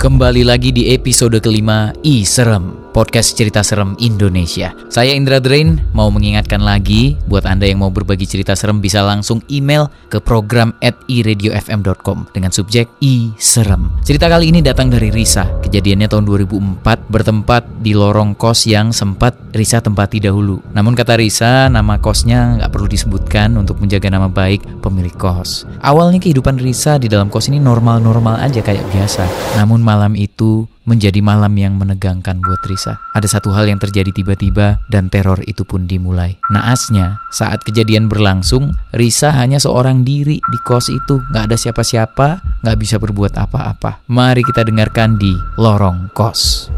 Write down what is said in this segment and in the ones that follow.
Kembali lagi di episode kelima I Serem, podcast cerita serem Indonesia. Saya Indra Drain, mau mengingatkan lagi buat Anda yang mau berbagi cerita serem bisa langsung email ke program at iradiofm.com dengan subjek I Serem. Cerita kali ini datang dari Risa, kejadiannya tahun 2004 bertempat di lorong kos yang sempat Risa tempati dahulu. Namun kata Risa, nama kosnya nggak perlu disebutkan untuk menjaga nama baik pemilik kos. Awalnya kehidupan Risa di dalam kos ini normal-normal aja kayak biasa. Namun malam itu menjadi malam yang menegangkan buat Risa. Ada satu hal yang terjadi tiba-tiba dan teror itu pun dimulai. Naasnya, saat kejadian berlangsung, Risa hanya seorang diri di kos itu. Nggak ada siapa-siapa, nggak bisa berbuat apa-apa. Mari kita dengarkan di Lorong Kos.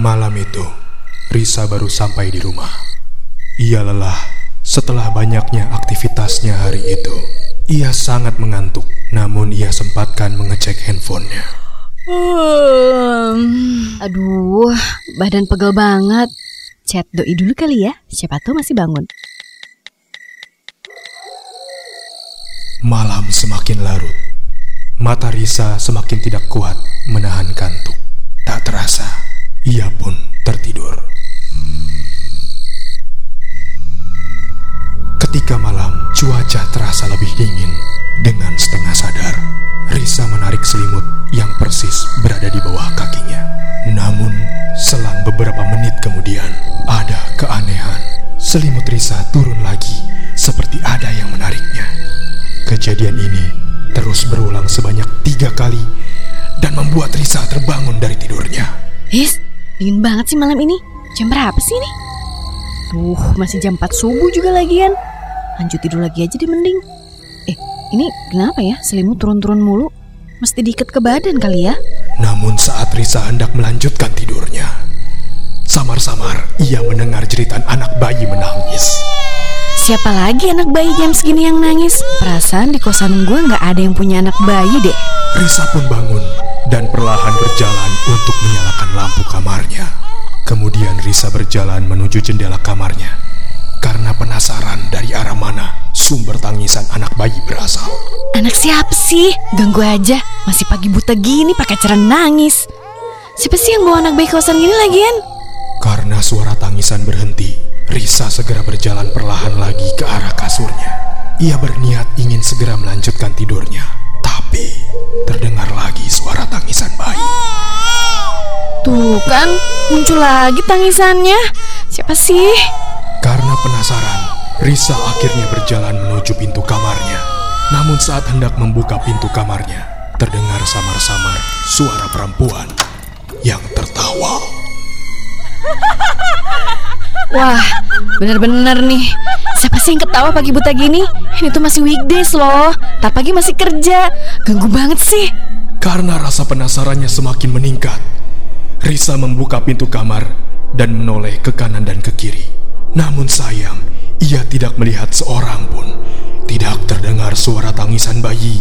Malam itu, Risa baru sampai di rumah. Ia lelah setelah banyaknya aktivitasnya hari itu. Ia sangat mengantuk, namun ia sempatkan mengecek handphonenya. Hmm, aduh, badan pegel banget. Chat doi dulu kali ya, siapa tahu masih bangun. Malam semakin larut. Mata Risa semakin tidak kuat menahan kantuk. Tak terasa, ia pun tertidur. Yang persis berada di bawah kakinya. Namun, selang beberapa menit kemudian, ada keanehan. Selimut Risa turun lagi, seperti ada yang menariknya. Kejadian ini terus berulang sebanyak tiga kali dan membuat Risa terbangun dari tidurnya. His, dingin banget sih malam ini. Jam berapa sih ini? Duh, masih jam 4 subuh juga lagian. Lanjut tidur lagi aja deh mending. Eh, ini kenapa ya selimut turun-turun mulu? Mesti diikat ke badan kali ya? Namun saat Risa hendak melanjutkan tidurnya, samar-samar ia mendengar jeritan anak bayi menangis. Siapa lagi anak bayi jam segini yang nangis? Perasaan di kosan gue nggak ada yang punya anak bayi deh. Risa pun bangun dan perlahan berjalan untuk menyalakan lampu kamarnya. Kemudian Risa berjalan menuju jendela kamarnya karena penasaran dari arah mana sumber tangisan anak bayi berasal. Anak siapa sih? Ganggu aja. Masih pagi buta gini pakai cara nangis. Siapa sih yang bawa anak bayi kosan gini lagian? Karena suara tangisan berhenti, Risa segera berjalan perlahan lagi ke arah kasurnya. Ia berniat ingin segera melanjutkan tidurnya, tapi terdengar lagi suara tangisan bayi. Tuh kan, muncul lagi tangisannya. Siapa sih? Karena penasaran, Risa akhirnya berjalan menuju pintu kamarnya. Namun saat hendak membuka pintu kamarnya, terdengar samar-samar suara perempuan yang tertawa. Wah, bener-bener nih. Siapa sih yang ketawa pagi buta gini? Ini tuh masih weekdays loh. Tak pagi masih kerja. Ganggu banget sih. Karena rasa penasarannya semakin meningkat, Risa membuka pintu kamar dan menoleh ke kanan dan ke kiri. Namun sayang, ia tidak melihat seorang pun. Tidak terdengar suara tangisan bayi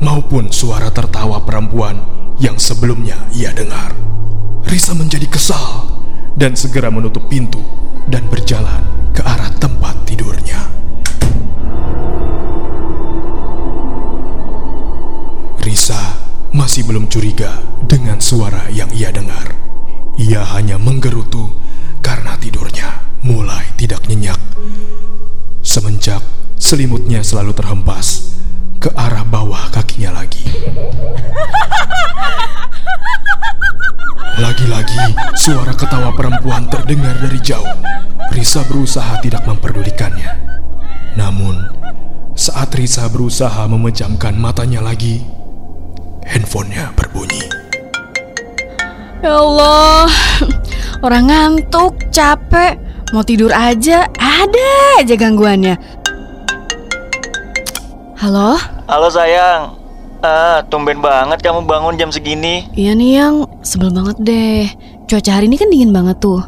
maupun suara tertawa perempuan yang sebelumnya ia dengar. Risa menjadi kesal dan segera menutup pintu dan berjalan ke arah tempat tidurnya. Risa masih belum curiga dengan suara yang ia dengar. Ia hanya menggerutu mulai tidak nyenyak. Semenjak selimutnya selalu terhempas ke arah bawah kakinya lagi. Lagi-lagi suara ketawa perempuan terdengar dari jauh. Risa berusaha tidak memperdulikannya. Namun, saat Risa berusaha memejamkan matanya lagi, handphonenya berbunyi. Ya Allah, orang ngantuk, capek, mau tidur aja, ada aja gangguannya. Halo? Halo sayang, ah tumben banget kamu bangun jam segini. Iya nih yang sebel banget deh. Cuaca hari ini kan dingin banget tuh.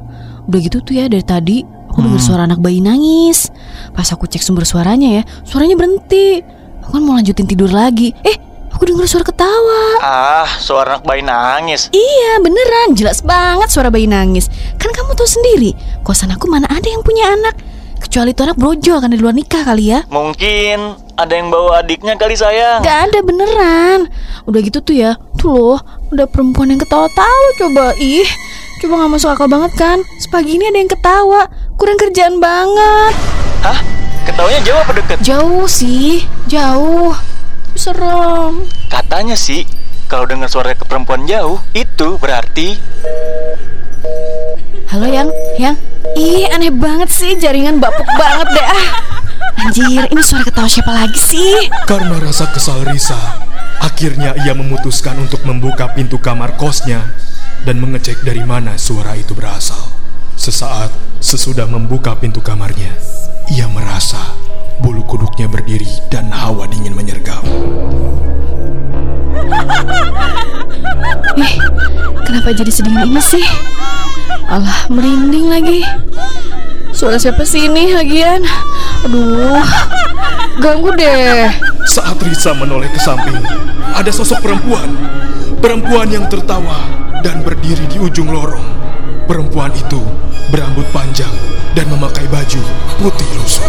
Udah gitu tuh ya dari tadi aku denger suara anak bayi nangis. Pas aku cek sumber suaranya ya, suaranya berhenti. Aku kan mau lanjutin tidur lagi. Eh, aku denger suara ketawa. Ah, suara anak bayi nangis. Iya beneran jelas banget suara bayi nangis Kan kamu tahu sendiri Kosan aku mana ada yang punya anak Kecuali itu anak brojol kan di luar nikah kali ya Mungkin ada yang bawa adiknya kali sayang. Gak ada beneran. Udah gitu tuh ya. Tuh loh, udah perempuan yang ketawa-tawa coba. Ih, coba gak masuk akal banget kan? Sepagi ini ada yang ketawa. Kurang kerjaan banget. Hah? Ketawanya jauh apa deket? Jauh sih, jauh. Serem. Katanya sih, kalau dengar suara ke perempuan jauh, itu berarti Halo yang, yang. Ih, aneh banget sih jaringan bapuk banget deh ah. Anjir, ini suara ketawa siapa lagi sih? Karena rasa kesal Risa, akhirnya ia memutuskan untuk membuka pintu kamar kosnya dan mengecek dari mana suara itu berasal. Sesaat sesudah membuka pintu kamarnya, ia merasa bulu kuduknya berdiri dan hawa dingin menyergap. Ih, kenapa jadi sedingin ini sih? Alah, merinding lagi. Suara siapa sih ini lagian? Aduh, ganggu deh. Saat Risa menoleh ke samping, ada sosok perempuan. Perempuan yang tertawa dan berdiri di ujung lorong. Perempuan itu berambut panjang dan memakai baju putih lusuh.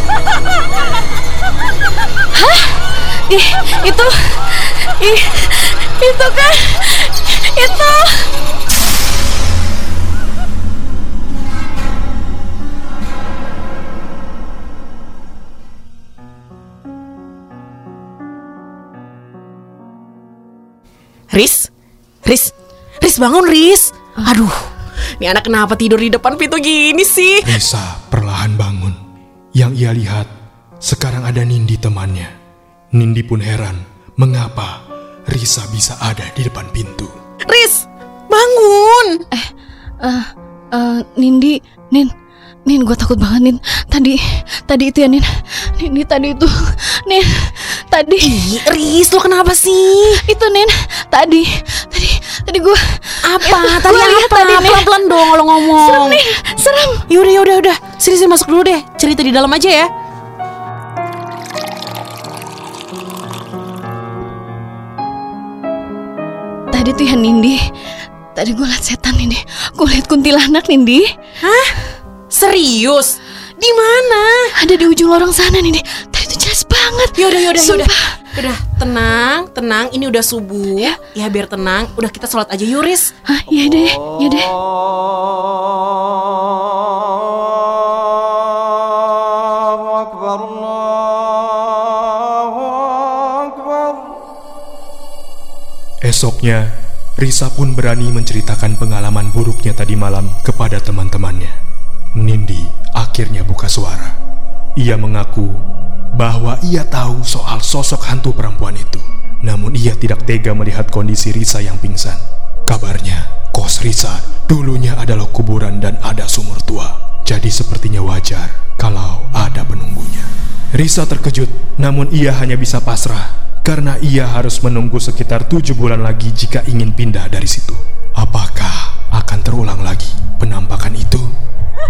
Ih, itu, ih, itu kan, itu. Riz? Riz? Riz bangun Riz Aduh Ini anak kenapa tidur di depan pintu gini sih Risa perlahan bangun. Yang ia lihat, sekarang ada Nindi temannya. Nindi pun heran mengapa Risa bisa ada di depan pintu. Riz Bangun Eh, eh, Nindi, Nin, Nin, gue takut banget Nin. Tadi, tadi itu ya Nin, Nindi tadi itu, Nin, tadi. Ih, Riz lo kenapa sih? Itu Nin, tadi, tadi, tadi gue Apa? Tadi Gua apa? tadi, Nin. Pelan-pelan dong kalau ngomong Serem Nin, serem. Yaudah yaudah yaudah Sini sini masuk dulu deh Cerita di dalam aja ya Tadi tuh ya Nindi, tadi gue liat setan Nindi, gue liat kuntilanak Nindi. Hah? Serius? Di mana? Ada di ujung lorong sana nih deh. Tadi itu jelas banget. Yaudah, yaudah, udah. yaudah. Udah, tenang, tenang. Ini udah subuh. Ya, ya biar tenang. Udah kita sholat aja yuris. Hah, ya deh, ya deh. Esoknya, Risa pun berani menceritakan pengalaman buruknya tadi malam kepada teman-temannya. Nindi akhirnya buka suara. Ia mengaku bahwa ia tahu soal sosok hantu perempuan itu. Namun ia tidak tega melihat kondisi Risa yang pingsan. Kabarnya, kos Risa dulunya adalah kuburan dan ada sumur tua. Jadi sepertinya wajar kalau ada penunggunya. Risa terkejut, namun ia hanya bisa pasrah karena ia harus menunggu sekitar tujuh bulan lagi jika ingin pindah dari situ. Apakah akan terulang lagi penampakan itu?